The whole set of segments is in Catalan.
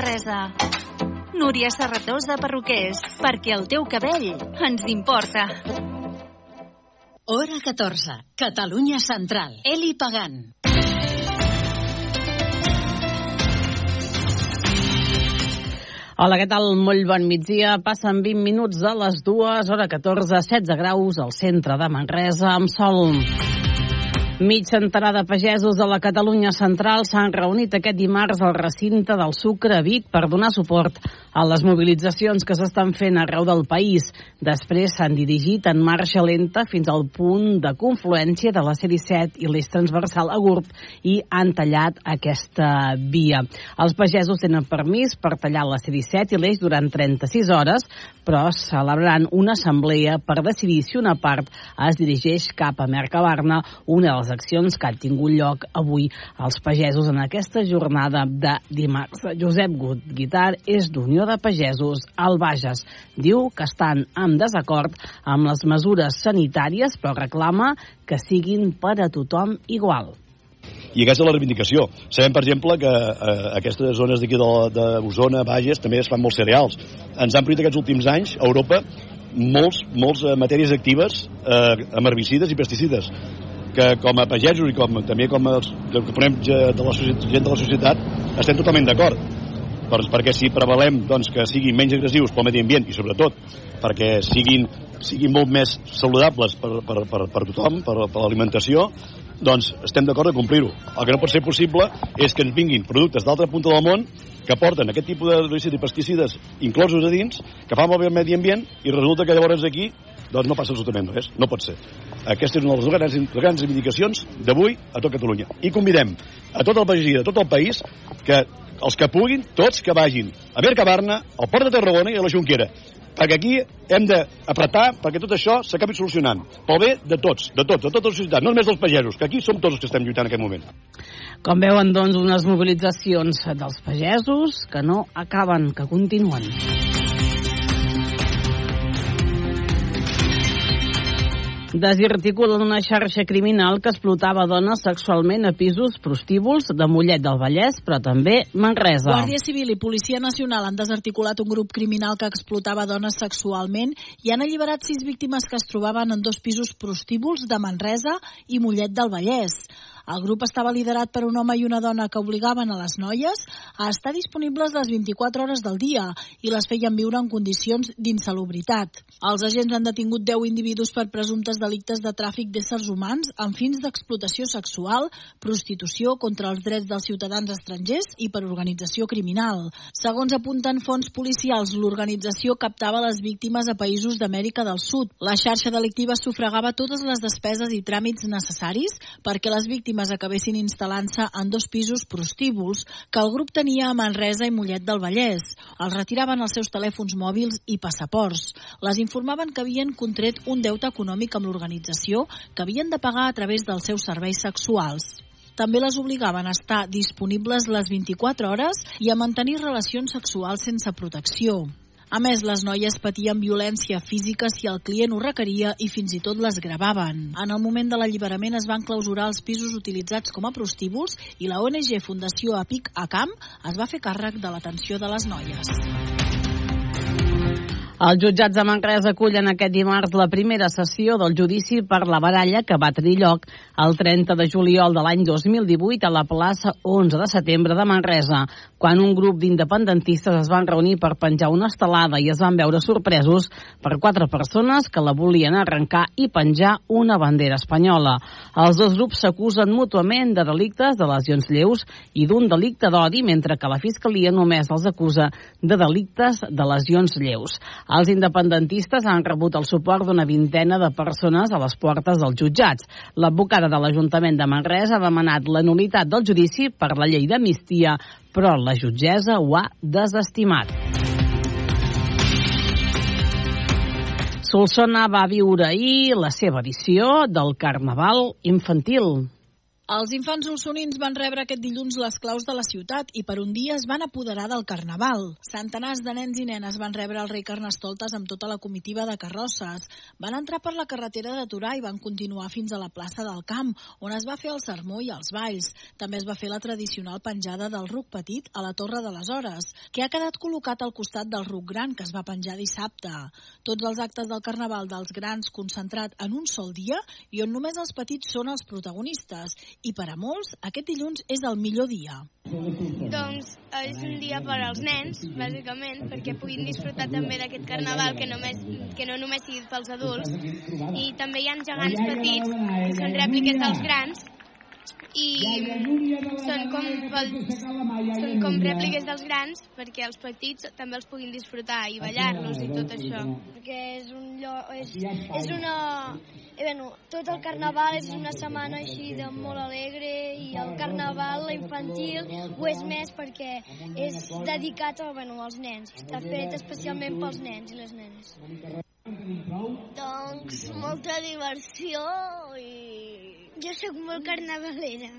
Manresa. Núria Serratós de Perruquers, perquè el teu cabell ens importa. Hora 14, Catalunya Central. Eli Pagant. Hola, què tal? Molt bon migdia. Passen 20 minuts de les dues, hora 14, 16 graus al centre de Manresa, amb sol. Mig centenar de pagesos de la Catalunya central s'han reunit aquest dimarts al recinte del Sucre a Vic per donar suport a les mobilitzacions que s'estan fent arreu del país. Després s'han dirigit en marxa lenta fins al punt de confluència de la C-17 i l'eix transversal a Gurb i han tallat aquesta via. Els pagesos tenen permís per tallar la C-17 i l'eix durant 36 hores, però celebraran una assemblea per decidir si una part es dirigeix cap a Mercabarna, una de les accions que han tingut lloc avui als pagesos en aquesta jornada de dimarts. Josep Gut, Guitar, és d'Unió de Pagesos al Bages. Diu que estan en desacord amb les mesures sanitàries, però reclama que siguin per a tothom igual i aquesta és la reivindicació. Sabem, per exemple, que eh, aquestes zones d'aquí d'Osona, Bages, també es fan molts cereals. Ens han prohibit aquests últims anys a Europa molts, molts eh, matèries actives eh, amb herbicides i pesticides que com a pagesos i com, també com a, que farem de la societat, gent de la societat estem totalment d'acord per, perquè si prevalem doncs, que siguin menys agressius pel medi ambient i sobretot perquè siguin, siguin molt més saludables per, per, per, per tothom, per, per l'alimentació, doncs estem d'acord a complir-ho. El que no pot ser possible és que ens vinguin productes d'altra punta del món que porten aquest tipus de, de pesticides inclosos a dins, que fan molt bé el medi ambient i resulta que llavors aquí doncs no passa absolutament res, no pot ser. Aquesta és una de les grans, grans reivindicacions d'avui a tot Catalunya. I convidem a tot el país i a tot el país que els que puguin, tots que vagin a Mercabarna, al Port de Tarragona i a la Junquera perquè aquí hem d'apretar perquè tot això s'acabi solucionant pel bé de tots, de tots, de tota la societat, no només dels pagesos, que aquí som tots els que estem lluitant en aquest moment. Com veuen, doncs, unes mobilitzacions dels pagesos que no acaben, que continuen. Desarticulen una xarxa criminal que explotava dones sexualment a pisos prostíbuls de Mollet del Vallès, però també Manresa. Guàrdia Civil i Policia Nacional han desarticulat un grup criminal que explotava dones sexualment i han alliberat sis víctimes que es trobaven en dos pisos prostíbuls de Manresa i Mollet del Vallès. El grup estava liderat per un home i una dona que obligaven a les noies a estar disponibles les 24 hores del dia i les feien viure en condicions d'insalubritat. Els agents han detingut 10 individus per presumptes delictes de tràfic d'éssers humans amb fins d'explotació sexual, prostitució contra els drets dels ciutadans estrangers i per organització criminal. Segons apunten fons policials, l'organització captava les víctimes a països d'Amèrica del Sud. La xarxa delictiva sufragava totes les despeses i tràmits necessaris perquè les víctimes víctimes acabessin instal·lant-se en dos pisos prostíbuls que el grup tenia a Manresa i Mollet del Vallès. Els retiraven els seus telèfons mòbils i passaports. Les informaven que havien contret un deute econòmic amb l'organització que havien de pagar a través dels seus serveis sexuals també les obligaven a estar disponibles les 24 hores i a mantenir relacions sexuals sense protecció. A més, les noies patien violència física si el client ho requeria i fins i tot les gravaven. En el moment de l'alliberament es van clausurar els pisos utilitzats com a prostíbuls i la ONG Fundació Apic Acam es va fer càrrec de l'atenció de les noies. Els jutjats de Manresa acullen aquest dimarts la primera sessió del judici per la baralla que va tenir lloc el 30 de juliol de l'any 2018 a la plaça 11 de setembre de Manresa, quan un grup d'independentistes es van reunir per penjar una estelada i es van veure sorpresos per quatre persones que la volien arrencar i penjar una bandera espanyola. Els dos grups s'acusen mútuament de delictes de lesions lleus i d'un delicte d'odi, mentre que la Fiscalia només els acusa de delictes de lesions lleus. Els independentistes han rebut el suport d'una vintena de persones a les portes dels jutjats. L'advocada de l'Ajuntament de Manresa ha demanat la nulitat del judici per la llei d'amnistia, però la jutgessa ho ha desestimat. Solsona va viure ahir la seva edició del Carnaval infantil. Els infants solsonins van rebre aquest dilluns les claus de la ciutat i per un dia es van apoderar del Carnaval. Centenars de nens i nenes van rebre el rei Carnestoltes amb tota la comitiva de carrosses. Van entrar per la carretera de Torà i van continuar fins a la plaça del Camp, on es va fer el sermó i els balls. També es va fer la tradicional penjada del ruc petit a la Torre de les Hores, que ha quedat col·locat al costat del ruc gran que es va penjar dissabte. Tots els actes del Carnaval dels grans concentrat en un sol dia i on només els petits són els protagonistes i per a molts aquest dilluns és el millor dia. Doncs és un dia per als nens, bàsicament, perquè puguin disfrutar també d'aquest carnaval que, només, que no només sigui pels adults. I també hi ha gegants petits, que són rèpliques dels grans, i són com, són com rèpliques dels grans perquè els petits també els puguin disfrutar i ballar-los i tot això. Perquè és un lloc, és, és una... Eh, bueno, tot el carnaval és una setmana així de molt alegre i el carnaval infantil ho és més perquè és dedicat a, bueno, als nens. Està fet especialment pels nens i les nenes. Doncs molta diversió i jo sóc molt carnavalera.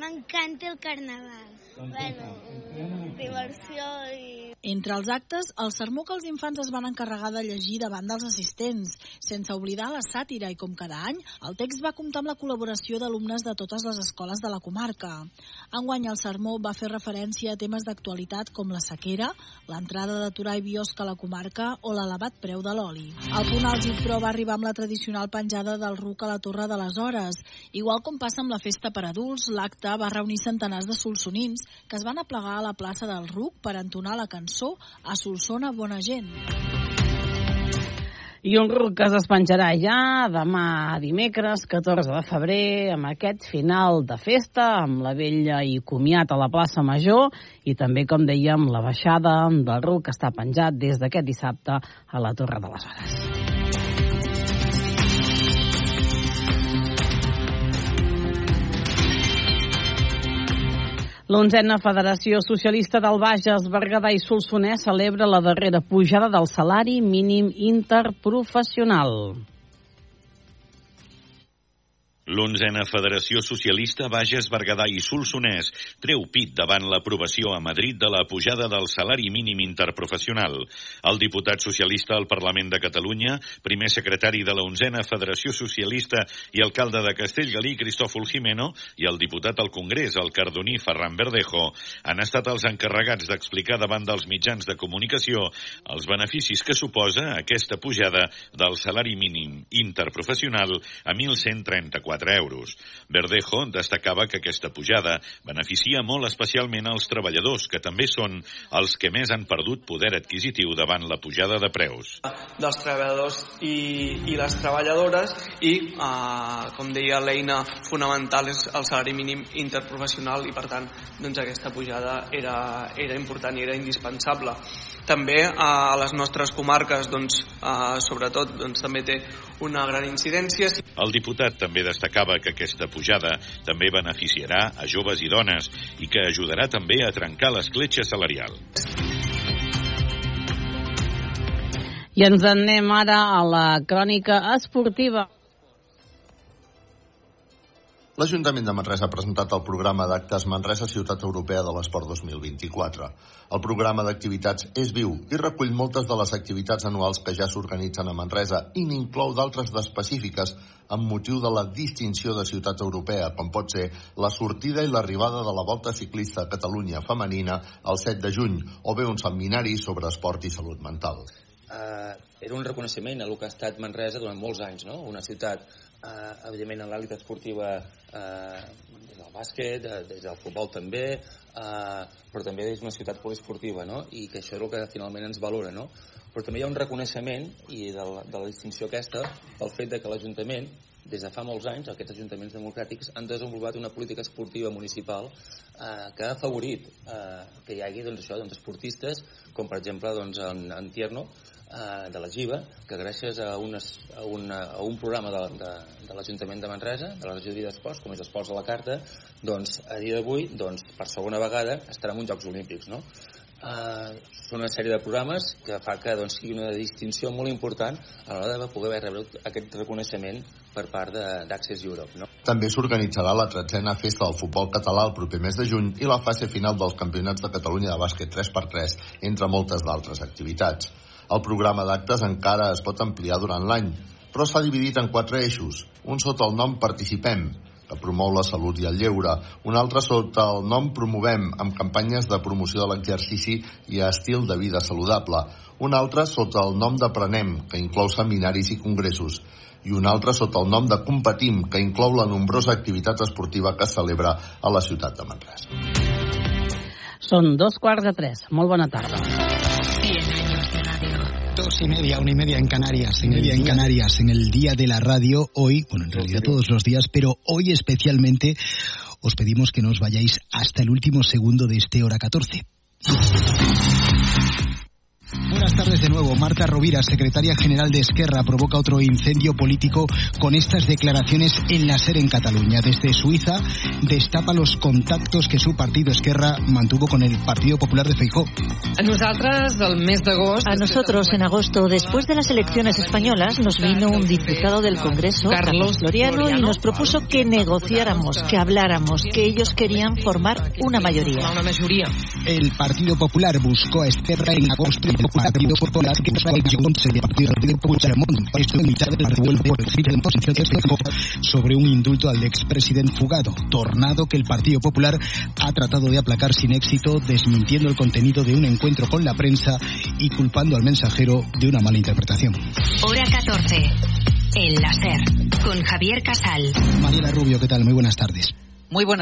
M'encanta el carnaval. Bueno, diversió i... Entre els actes, el sermó que els infants es van encarregar de llegir davant dels assistents, sense oblidar la sàtira i com cada any, el text va comptar amb la col·laboració d'alumnes de totes les escoles de la comarca. Enguany el sermó va fer referència a temes d'actualitat com la sequera, l'entrada de Torà i Biosca a la comarca o l'elevat preu de l'oli. El punt àlgid, però, va arribar amb la tradicional penjada del ruc a la Torre de les Hores. Igual com passa amb la festa per adults, l'acte va reunir centenars de solsonins que es van aplegar a la plaça del RUC per entonar la cançó A Solsona Bona Gent. I un RUC que es despenjarà ja demà dimecres, 14 de febrer, amb aquest final de festa, amb la vella i comiat a la plaça Major i també, com dèiem, la baixada del RUC que està penjat des d'aquest dissabte a la Torre de les Hores. L'onzena Federació Socialista del Bages, Berguedà i Solsonès celebra la darrera pujada del salari mínim interprofessional. L'onzena Federació Socialista Bages, Berguedà i Solsonès treu pit davant l'aprovació a Madrid de la pujada del salari mínim interprofessional. El diputat socialista al Parlament de Catalunya, primer secretari de la onzena Federació Socialista i alcalde de Castellgalí, Cristòfol Jimeno, i el diputat al Congrés, el cardoní Ferran Verdejo, han estat els encarregats d'explicar davant dels mitjans de comunicació els beneficis que suposa aquesta pujada del salari mínim interprofessional a 1.134 4 euros. Verdejo destacava que aquesta pujada beneficia molt especialment als treballadors, que també són els que més han perdut poder adquisitiu davant la pujada de preus. Dels treballadors i, i les treballadores i, eh, com deia, l'eina fonamental és el salari mínim interprofessional i, per tant, doncs, aquesta pujada era, era important i era indispensable. També eh, a les nostres comarques, doncs, eh, sobretot, doncs, també té una gran incidència. El diputat també destacava que aquesta pujada també beneficiarà a joves i dones i que ajudarà també a trencar l'escletxa salarial. I ens en anem ara a la crònica esportiva. L'Ajuntament de Manresa ha presentat el programa d'actes Manresa Ciutat Europea de l'Esport 2024. El programa d'activitats és viu i recull moltes de les activitats anuals que ja s'organitzen a Manresa i n'inclou d'altres d'específiques amb motiu de la distinció de ciutat europea, com pot ser la sortida i l'arribada de la Volta Ciclista a Catalunya femenina el 7 de juny o bé un seminari sobre esport i salut mental. Uh, era un reconeixement a el que ha estat Manresa durant molts anys, no? una ciutat eh, evidentment en l'àlit esportiva eh, des del bàsquet, eh, des del futbol també, eh, però també és una ciutat poliesportiva, no? I que això és el que finalment ens valora, no? Però també hi ha un reconeixement, i de la, de la distinció aquesta, pel fet de que l'Ajuntament, des de fa molts anys, aquests ajuntaments democràtics han desenvolupat una política esportiva municipal eh, que ha afavorit eh, que hi hagi doncs, això, doncs, esportistes, com per exemple doncs, en, en Tierno, eh, de la GIVA, que gràcies a, unes, a, una, a un programa de, de, de l'Ajuntament de Manresa, de la regió d'Esports, com és Esports a la Carta, doncs, a dia d'avui, doncs, per segona vegada, estarà en uns Jocs Olímpics, no? Uh, són una sèrie de programes que fa que doncs, sigui una distinció molt important a l'hora de poder rebre aquest reconeixement per part d'Access Europe. No? També s'organitzarà la tretzena festa del futbol català el proper mes de juny i la fase final dels campionats de Catalunya de bàsquet 3x3, entre moltes d'altres activitats. El programa d'actes encara es pot ampliar durant l'any, però s'ha dividit en quatre eixos, un sota el nom Participem, que promou la salut i el lleure, un altre sota el nom Promovem, amb campanyes de promoció de l'exercici i estil de vida saludable, un altre sota el nom d'Aprenem, que inclou seminaris i congressos, i un altre sota el nom de Competim, que inclou la nombrosa activitat esportiva que es celebra a la ciutat de Manresa. Són dos quarts de tres. Molt bona tarda. Dos y media, una y media en Canarias, en el día en el día de la radio, hoy, bueno, en realidad todos los días, pero hoy especialmente os pedimos que no os vayáis hasta el último segundo de este hora 14. Buenas tardes de nuevo. Marta Rovira, secretaria general de Esquerra, provoca otro incendio político con estas declaraciones en la SER en Cataluña. Desde Suiza destapa los contactos que su partido Esquerra mantuvo con el Partido Popular de Feijó. A nosotras, el mes de agosto... A nosotros, en agosto, después de las elecciones españolas, nos vino un diputado del Congreso, Carlos Floriano, y nos propuso que negociáramos, que habláramos, que ellos querían formar una mayoría. Una mayoría. El Partido Popular buscó a Esquerra en agosto y que Partido Puigdemont esto en mitad por en posición sobre un indulto al expresidente fugado, tornado que el Partido Popular ha tratado de aplacar sin éxito, desmintiendo el contenido de un encuentro con la prensa y culpando al mensajero de una mala interpretación. Hora 14. El láser. Con Javier Casal. Mariela Rubio, ¿qué tal? Muy buenas tardes. Muy buenas